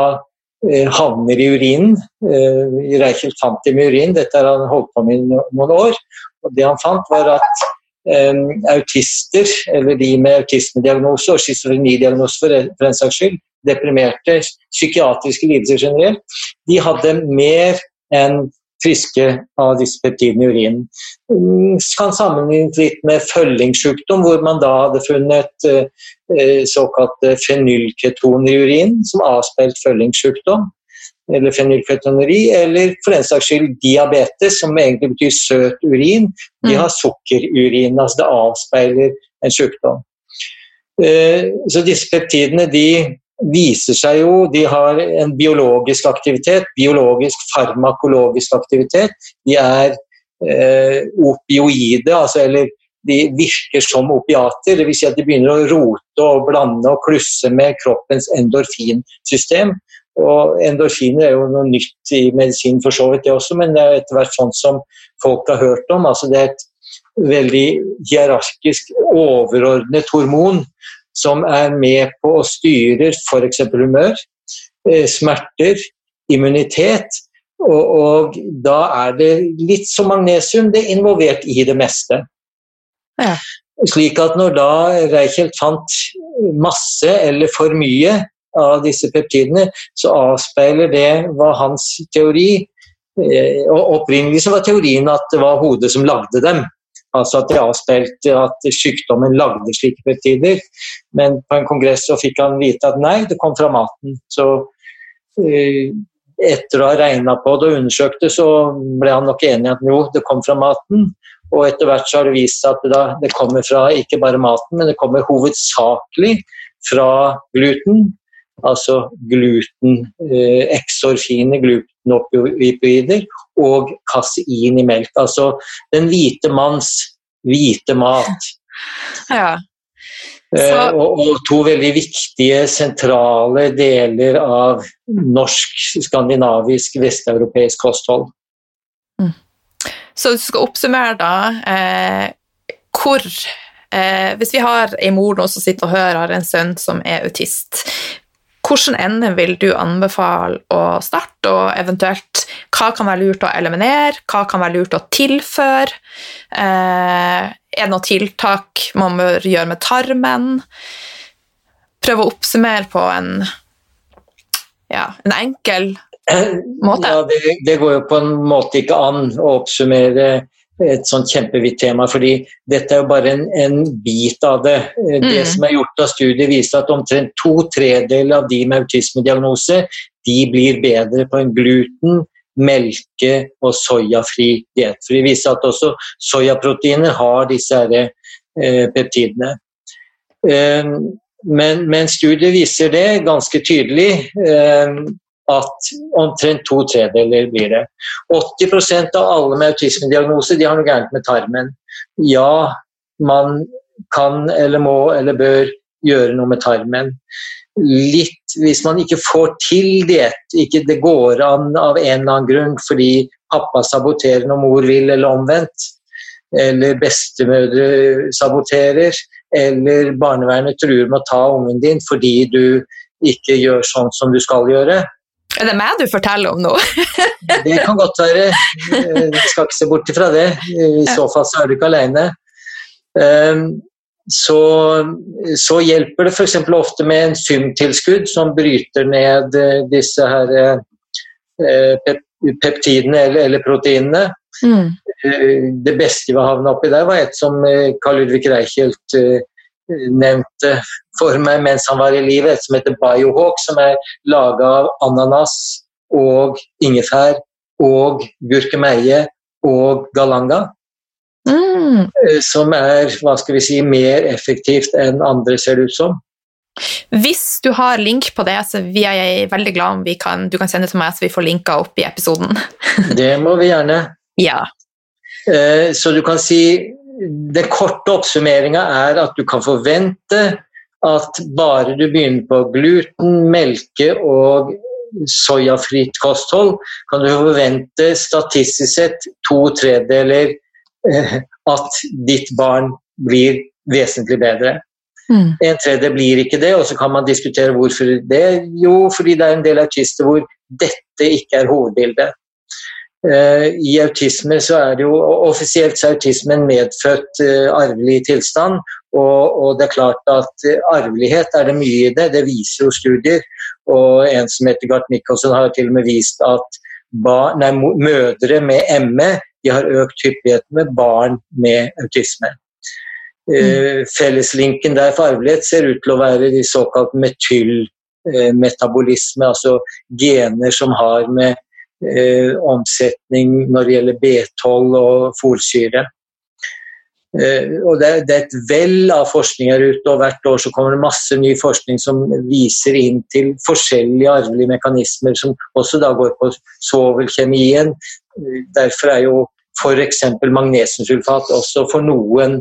havner i urinen. I Reichelt fant dem i urin, dette har han holdt på med i noen år. og Det han fant, var at um, autister, eller de med autismediagnose og schizofrenidiagnose for, for en saks skyld, deprimerte, psykiatriske lidelser generelt, de hadde mer enn friske av disse peptidene i urinen. Mm, kan sammenlignes litt med følgingssykdom, hvor man da hadde funnet såkalte såkalt fenylketoner i urinen, som avspeilt følgingssykdom, eller fenylketoneri, eller for den saks skyld diabetes, som egentlig betyr søt urin. De mm. har sukkerurin, altså det avspeiler en sykdom. Så disse peptidene de viser seg jo De har en biologisk aktivitet, biologisk farmakologisk aktivitet. De er eh, opioide, altså, eller de virker som opiater. Dvs. Si at de begynner å rote og blande og klusse med kroppens endorfinsystem. Og endorfiner er jo noe nytt i medisin for så vidt, det også, men det er etter hvert sånn som folk har hørt om. altså Det er et veldig hierarkisk overordnet hormon som er med på å styre f.eks. humør, eh, smerter, immunitet. Og, og, da er det litt som magnesium, det er involvert i det meste. Ja. Slik at når da Reichelt fant masse eller for mye av disse peptidene, så avspeiler det var hans teori. Eh, og Opprinnelig så var teorien at det var hodet som lagde dem. Altså at det avspeilte at sykdommen lagde slike peptider. Men på en kongress så fikk han vite at nei, det kom fra maten. Så uh, etter å ha regna på det og undersøkt det, så ble han nok enig i at jo, det kom fra maten. Og etter hvert så har det vist seg at det, da, det kommer fra ikke bare maten, men det kommer hovedsakelig fra gluten. Altså gluten, eh, eksorfine glutenopioider og kasein i melk. Altså den hvite manns hvite mat. Ja. Eh, Så... Og, og, to veldig viktige, sentrale deler av norsk, skandinavisk, vesteuropeisk kosthold. Mm. Så du skal oppsummere, da. Eh, hvor eh, Hvis vi har ei mor nå som sitter og hører en sønn som er autist, Hvilken ende vil du anbefale å starte, og eventuelt hva kan være lurt å eliminere, hva kan være lurt å tilføre? Eh, er det noen tiltak man bør gjøre med tarmen? Prøve å oppsummere på en, ja, en enkel måte. Ja, det, det, går jo på en måte ikke an å oppsummere et sånt kjempevidt tema, fordi dette er jo bare en, en bit av det. Eh, det mm. som er gjort av studier, viser at omtrent to tredeler av de med autismediagnose de blir bedre på en gluten, melke- og soyafri diett. For det viser at også soyaproteiner har disse her, eh, peptidene. Eh, men, men studier viser det ganske tydelig. Eh, at omtrent to tredeler blir det. 80% av alle med autismediagnose de har noe gærent med tarmen. Ja, man kan eller må eller bør gjøre noe med tarmen. Litt hvis man ikke får til det, ikke det går an av en eller annen grunn fordi pappa saboterer når mor vil, eller omvendt, eller bestemødre saboterer, eller barnevernet truer med å ta ungen din fordi du ikke gjør sånn som du skal gjøre, er det meg du forteller om nå? det kan godt være. Vi skal ikke se bort ifra det. I så fall så er du ikke alene. Ehm, så, så hjelper det f.eks. ofte med en symtilskudd som bryter ned eh, disse her eh, peptidene eller, eller proteinene. Mm. Eh, det beste vi havna oppi der var et som Karl Ludvig Reichelt nevnte for meg mens han var i livet, som heter Biohawk, som er laga av ananas og ingefær og gurkemeie og galanga. Mm. eh, som er hva skal vi si, mer effektivt enn andre, ser det ut som. Hvis du har link på det, så vi er jeg veldig glad om vi kan, du kan sende til meg, så vi får linka opp i episoden. Det må vi gjerne. Ja. Eh, Så du kan si Den korte oppsummeringa er at du kan forvente at bare du begynner på gluten, melke og soyafritt kosthold, kan du forvente statistisk sett to tredjedeler eh, at ditt barn blir vesentlig bedre. Mm. En tredje blir ikke det, og så kan man diskutere hvorfor det. Jo, fordi det er en del autister hvor dette ikke er hovedbildet. Eh, I autisme så er det jo Offisielt så er autisme en medfødt eh, arvelig tilstand. Og, og det er klart at eh, arvelighet er det mye i det, det viser jo studier. Og en som heter Gart Nicholson har til og med vist at ba, nei, mødre med ME de har økt hyppigheten med barn med autisme. Eh, felleslinken der for arvelighet ser ut til å være de såkalt metylmetabolisme, altså gener som har med eh, omsetning når det gjelder B12 og folsyre. Eh, og det, det er et vell av forskning her ute, og hvert år så kommer det masse ny forskning som viser inn til forskjellige arvelige mekanismer, som også da går på svovelkjemien. Derfor er jo f.eks. magnesiumsulfat også for noen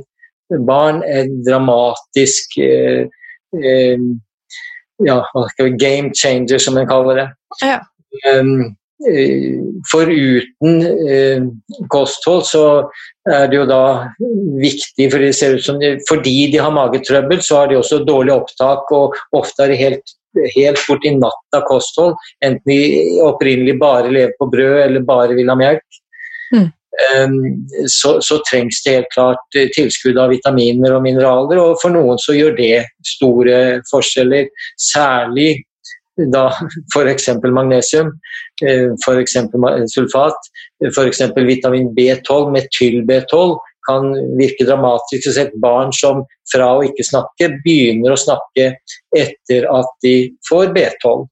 barn en dramatisk eh, eh, ja, game changer, som en kaller det. Ja. Um, Foruten eh, kosthold så er det jo da viktig, for det ser ut som fordi de har magetrøbbel, så har de også dårlig opptak, og ofte er det helt, helt bort i natta kosthold. Enten de opprinnelig bare lever på brød eller bare vil ha melk. Mm. Um, så, så trengs det helt klart eh, tilskudd av vitaminer og mineraler, og for noen så gjør det store forskjeller. Særlig da f.eks. magnesium, eh, f.eks. sulfat, f.eks. vitamin B12, metyl-B12 kan virke dramatisk. Så et barn som fra å ikke snakke, begynner å snakke etter at de får B12.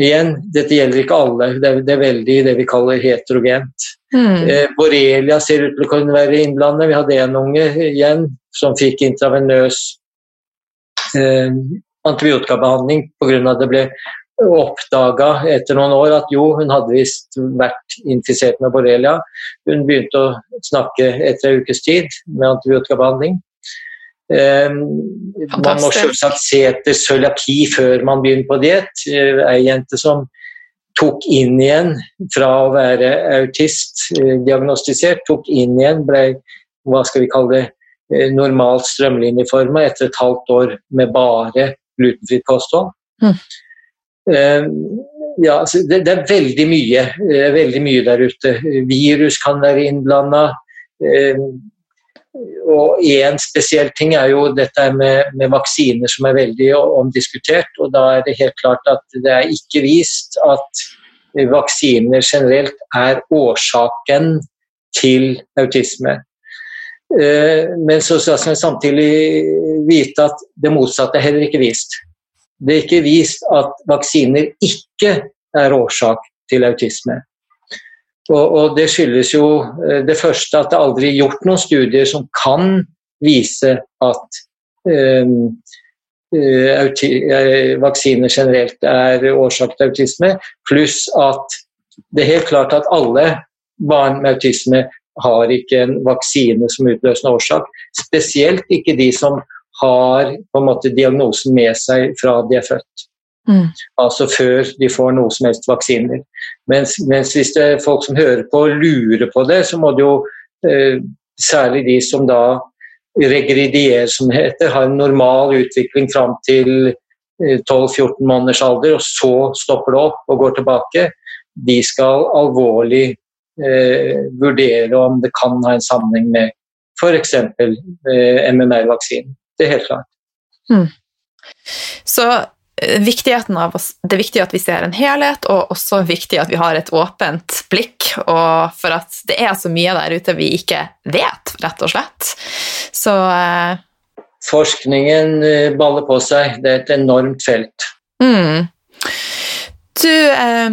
Igjen, dette gjelder ikke alle, det er, det er veldig det vi kaller heterogent. Mm. Eh, Borrelia ser ut til å kunne være innblandet. Vi hadde en unge igjen som fikk intravenøs eh, antibiotikabehandling pga. det ble oppdaga etter noen år at jo, hun hadde visst vært infisert med borrelia. Hun begynte å snakke etter en ukes tid med antibiotikabehandling. Eh, man må selvsagt se etter cøliaki før man begynner på diett. Eh, Ei jente som tok inn igjen fra å være autist eh, diagnostisert, tok inn igjen, ble hva skal vi kalle det, eh, normalt strømlinjeforma etter et halvt år med bare glutenfritt kosthold. Mm. Uh, ja, altså det, det er veldig mye, uh, veldig mye der ute. Virus kan være innblanda. Uh, og én spesiell ting er jo dette med, med vaksiner som er veldig omdiskutert. og Da er det helt klart at det er ikke vist at vaksiner generelt er årsaken til autisme. Eh, Men så skal vi samtidig vite at det motsatte er heller ikke vist. Det er ikke vist at vaksiner ikke er årsak til autisme. Og, og det skyldes jo eh, det første at det aldri er gjort noen studier som kan vise at eh, vaksiner generelt er årsak til autisme, pluss at det er helt klart at alle barn med autisme har ikke en vaksine som utløsende årsak. Spesielt ikke de som har på en måte diagnosen med seg fra de er født. Mm. Altså før de får noe som helst vaksiner. Mens, mens hvis det er folk som hører på og lurer på det, så må det jo eh, særlig de som da regridier, som det heter, har en normal utvikling fram til eh, 12-14 måneders alder, og så stopper det opp og går tilbake, de skal alvorlig eh, vurdere om det kan ha en sammenheng med f.eks. Eh, MMR-vaksinen. Det er helt klart. Så eh, viktigheten av oss, det er viktig at vi ser en helhet, og også viktig at vi har et åpent blikk, og for at det er så mye der ute vi ikke vet, rett og slett. Så eh, Forskningen eh, baller på seg. Det er et enormt felt. mm. Du, eh,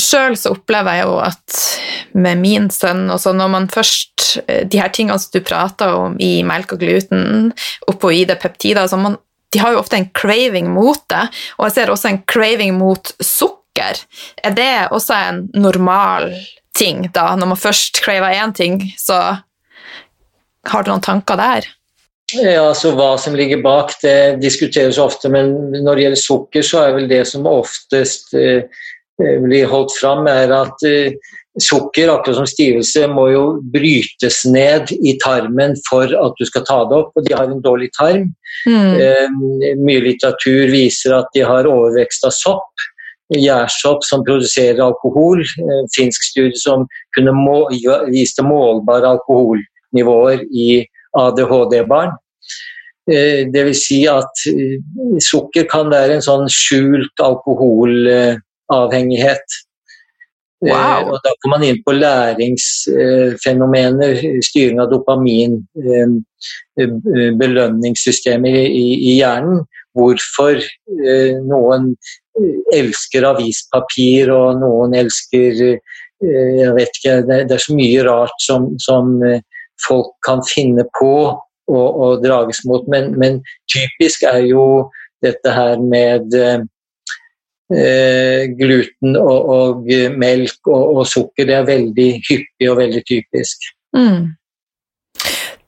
sjøl så opplever jeg jo at med min sønn. også, Når man først De her tingene som du prater om i melk og gluten, opoide peptider så man, De har jo ofte en craving mot det, og jeg ser også en craving mot sukker. Er det også en normal ting, da? Når man først craver én ting, så har du noen tanker der? Ja, så Hva som ligger bak, det diskuteres ofte, men når det gjelder sukker, så er vel det som oftest eh, blir holdt fram, er at eh, sukker, akkurat som stivelse, må jo brytes ned i tarmen for at du skal ta det opp. Og de har en dårlig tarm. Mm. Eh, mye litteratur viser at de har overvekst av sopp. Gjærsopp som produserer alkohol. En finsk studie som kunne må, viste målbare alkoholnivåer i ADHD-barn. Eh, Dvs. Si at eh, sukker kan være en sånn skjult alkoholavhengighet. Eh, wow. Og da kommer man inn på læringsfenomener, styring av dopamin, belønningssystemet i hjernen. Hvorfor noen elsker avispapir, og noen elsker Jeg vet ikke, det er så mye rart som, som folk kan finne på og, drages mot. Men, men, typisk er jo dette her med eh, gluten og, og melk og, og, sukker. Det er veldig hyppig og veldig typisk. Mm.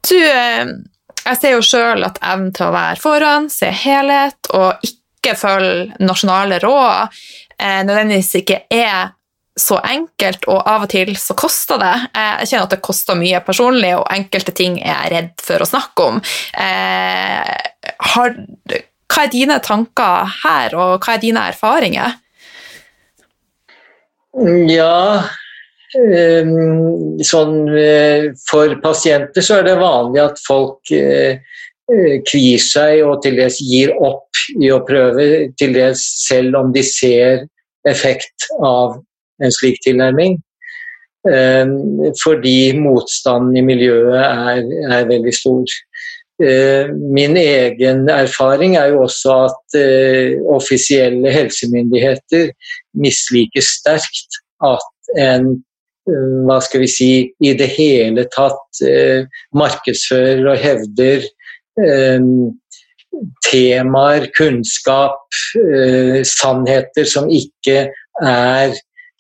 Du, eh, jeg ser jo sjøl at evnen til å være foran, se helhet og ikke følge nasjonale råd eh, nødvendigvis ikke er så enkelt, og av og til så koster det. Eh, jeg kjenner at det koster mye personlig, og enkelte ting er jeg redd for å snakke om. Eh, har, hva er dine tanker her, og hva er dine erfaringer? Ja ehm, sånn eh, For pasienter så er det vanlig at folk kvier seg og til dels gir opp i å prøve, til dels selv om de ser effekt av en slik tilnærming. Ehm, fordi motstanden i miljøet er, er veldig stor. Ehm, min egen erfaring er jo også at eh, offisielle helsemyndigheter misliker sterkt at en eh, hva skal vi si, i det hele tatt eh, markedsfører og hevder temaer, kunnskap, sannheter som ikke er Eh,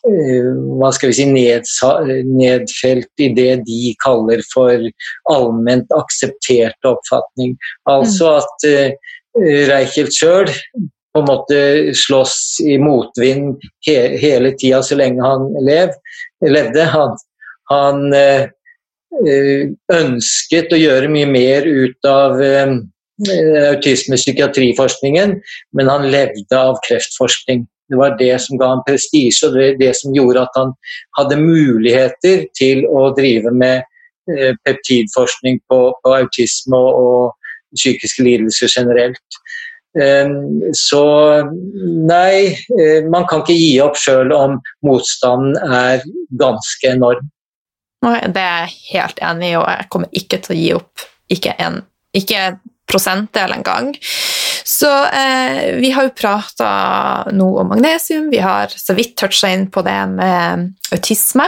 hva skal vi si, nedfelt i det de kaller for allment akseptert oppfatning. Altså mm. at uh, Reichelt sjøl på en måte slåss i motvind he hele tida så lenge han lev, levde. Han, han uh, ønsket å gjøre mye mer ut av autisme-psykiatriforskningen, men han levde av kreftforskning. Det var det som ga ham prestisje, og det, det som gjorde at han hadde muligheter til å drive med eh, peptidforskning på, på autisme og, og, psykiske lidelser generelt. Um, så nei, eh, man kan ikke gi opp sjøl om motstanden er ganske enorm. Det er jeg helt enig i, og jeg kommer ikke til å gi opp. Ikke en ikke prosentdel engang. Så eh, vi har jo prata nå om magnesium, vi har så vidt toucha inn på det med autisme.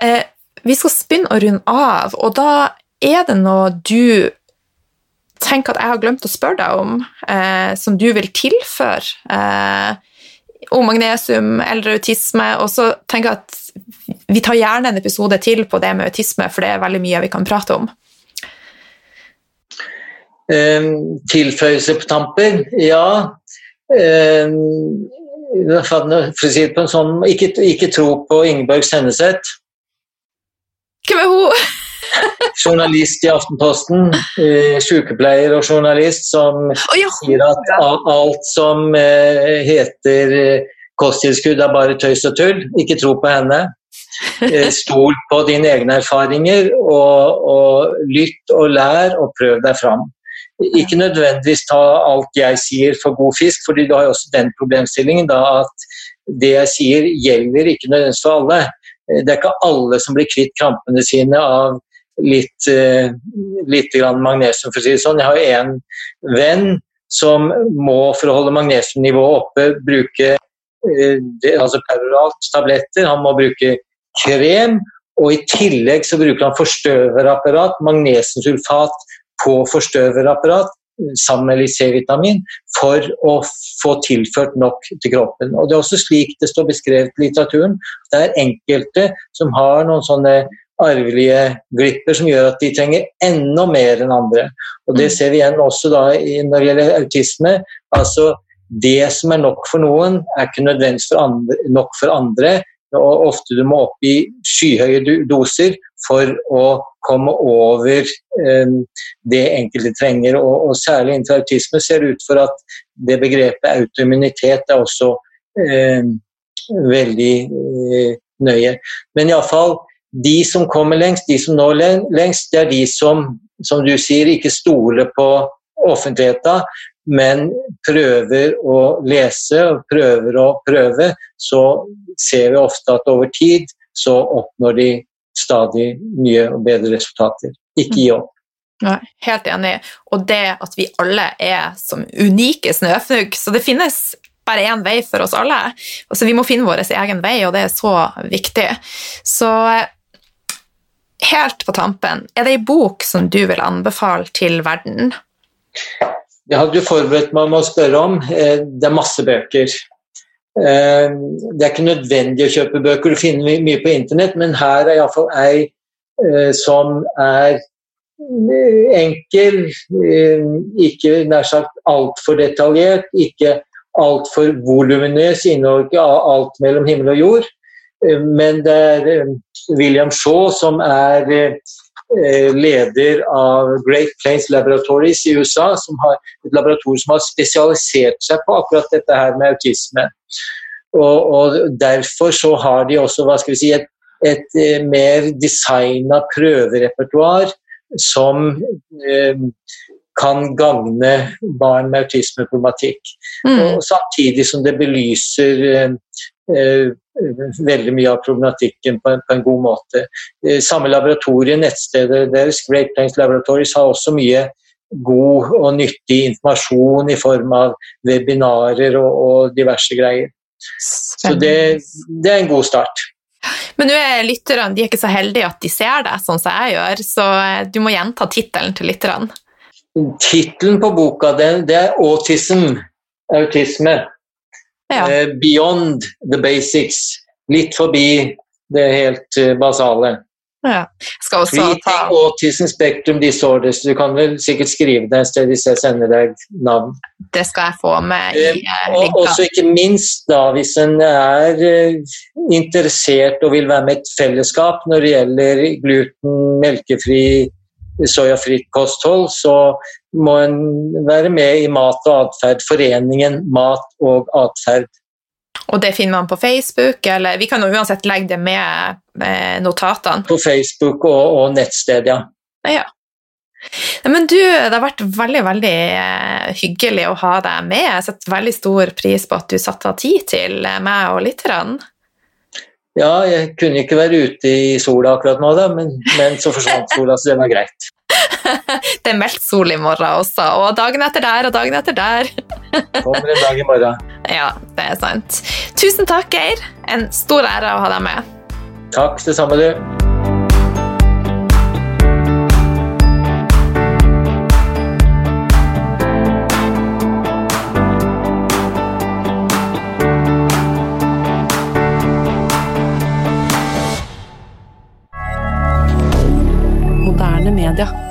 Eh, vi skal begynne å runde av, og da er det noe du tenker at jeg har glemt å spørre deg om, eh, som du vil tilføre eh, om magnesium eller autisme, og så tenker jeg at vi tar gjerne en episode til på det med autisme, for det er veldig mye vi kan prate om. Ehm, tilføyelse på tamper? Ja. Ehm, for å si det på en sånn ikke, ikke tro på Ingeborg Senneset. Hvem er hun? journalist i Aftenposten, eh, sykepleier og journalist, som oh, ja. sier at alt som eh, heter eh, kosttilskudd er bare tøys og tull. Ikke tro på henne. Stol på dine egne erfaringer, og, og lytt og lær, og prøv deg fram. Ikke nødvendigvis ta alt jeg sier for god fisk, fordi du har jo også den problemstillingen da at det jeg sier gjelder ikke nødvendigvis for alle. Det er ikke alle som blir kvitt krampene sine av litt, eh, litt magnesium, for å si det sånn. Jeg har jo en venn som må, for å holde magnesiumnivået oppe, bruke eh, altså peroralt tabletter. Han må bruke krem, Og I tillegg så bruker han forstøverapparat, magnesiumsulfat på forstøverapparat sammen med litt C-vitamin for å få tilført nok til kroppen. Og Det er også slik det står beskrevet i litteraturen. Det er enkelte som har noen sånne arvelige glipper som gjør at de trenger enda mer enn andre. Og Det mm. ser vi igjen også da når det gjelder autisme. altså Det som er nok for noen, er ikke nødvendigvis for andre, nok for andre. Og ofte du må opp i skyhøye doser for å komme over eh, det enkelte trenger. Og, og, særlig innenfor autisme ser det ut for at det begrepet autoimmunitet er også eh, veldig eh, nøye. Men iallfall de som kommer lengst, de som når lengst, det er de som, som du sier, ikke stoler på offentligheten, men prøver å lese og prøver å prøve, så ser vi ofte at over tid så oppnår de stadig nye og bedre resultater. Ikke gi opp. Nei, helt enig. Og det at vi alle er som unike snøfnugg, så det finnes bare én vei for oss alle. Altså, vi må finne vår egen vei, og det er så viktig. Så helt på tampen, er det ei bok som du vil anbefale til verden? Det hadde forberedt meg med å spørre om. Eh, det er masse bøker. Eh, det er ikke nødvendig å kjøpe bøker, du finner mye på internett, men her er iallfall ei eh, som er enkel, ikke nær sagt altfor detaljert, ikke altfor voluminøs, inneholder ikke alt mellom himmel og jord. Men det er William Shaw som er leder av Great Plains Laboratories i USA, som har et laboratorium som har spesialisert seg på akkurat dette her med autisme. Og, og Derfor så har de også hva skal vi si, et, et eh, mer designa prøverepertoar som eh, kan gagne barn med autismeproblematikk. Mm. Og samtidig som det belyser eh, eh veldig mye av problematikken på en, på en god måte. Eh, samme laboratorium, nettstedet deres, Great Plains Laboratories, har også mye god og nyttig informasjon i form av webinarer og, og diverse greier. Så det, det, er en god start. Men nå er lytterne de er ikke så heldige at de ser det sånn som jeg gjør, så eh, du må gjenta tittelen til lytterne. Tittelen på boka det, det er 'Autism'. Autisme. Ja. Eh, beyond the basics. Litt forbi det helt eh, basale. Ja. Skal også Treating ta... Autism Spectrum Disorders. Du kan vel sikkert skrive det et sted hvis jeg sender deg navn. Det skal jeg få med i eh, Og også ikke minst da, hvis en er interessert og vil være med i et fellesskap når det gjelder gluten, melkefri, soyafritt kosthold, så må en være med i Mat og atferd, foreningen Mat og atferd. Og det finner man på Facebook, eller vi kan jo uansett legge det med notatene? På Facebook og, og nettsted, ja. ja. Men du, det har vært veldig veldig eh, hyggelig å ha deg med. Jeg setter veldig stor pris på at du satte av tid til meg og lytterne. Ja, jeg kunne ikke være ute i sola akkurat nå, da, men, men så forsvant sola, så det var greit. det er meldt sol i morgen også, og dagen etter der og dagen etter der. Kommer en dag i morgen. Ja, det er sant. Tusen takk, Geir. En stor ære å ha deg med. Takk, det samme, du. moderne media.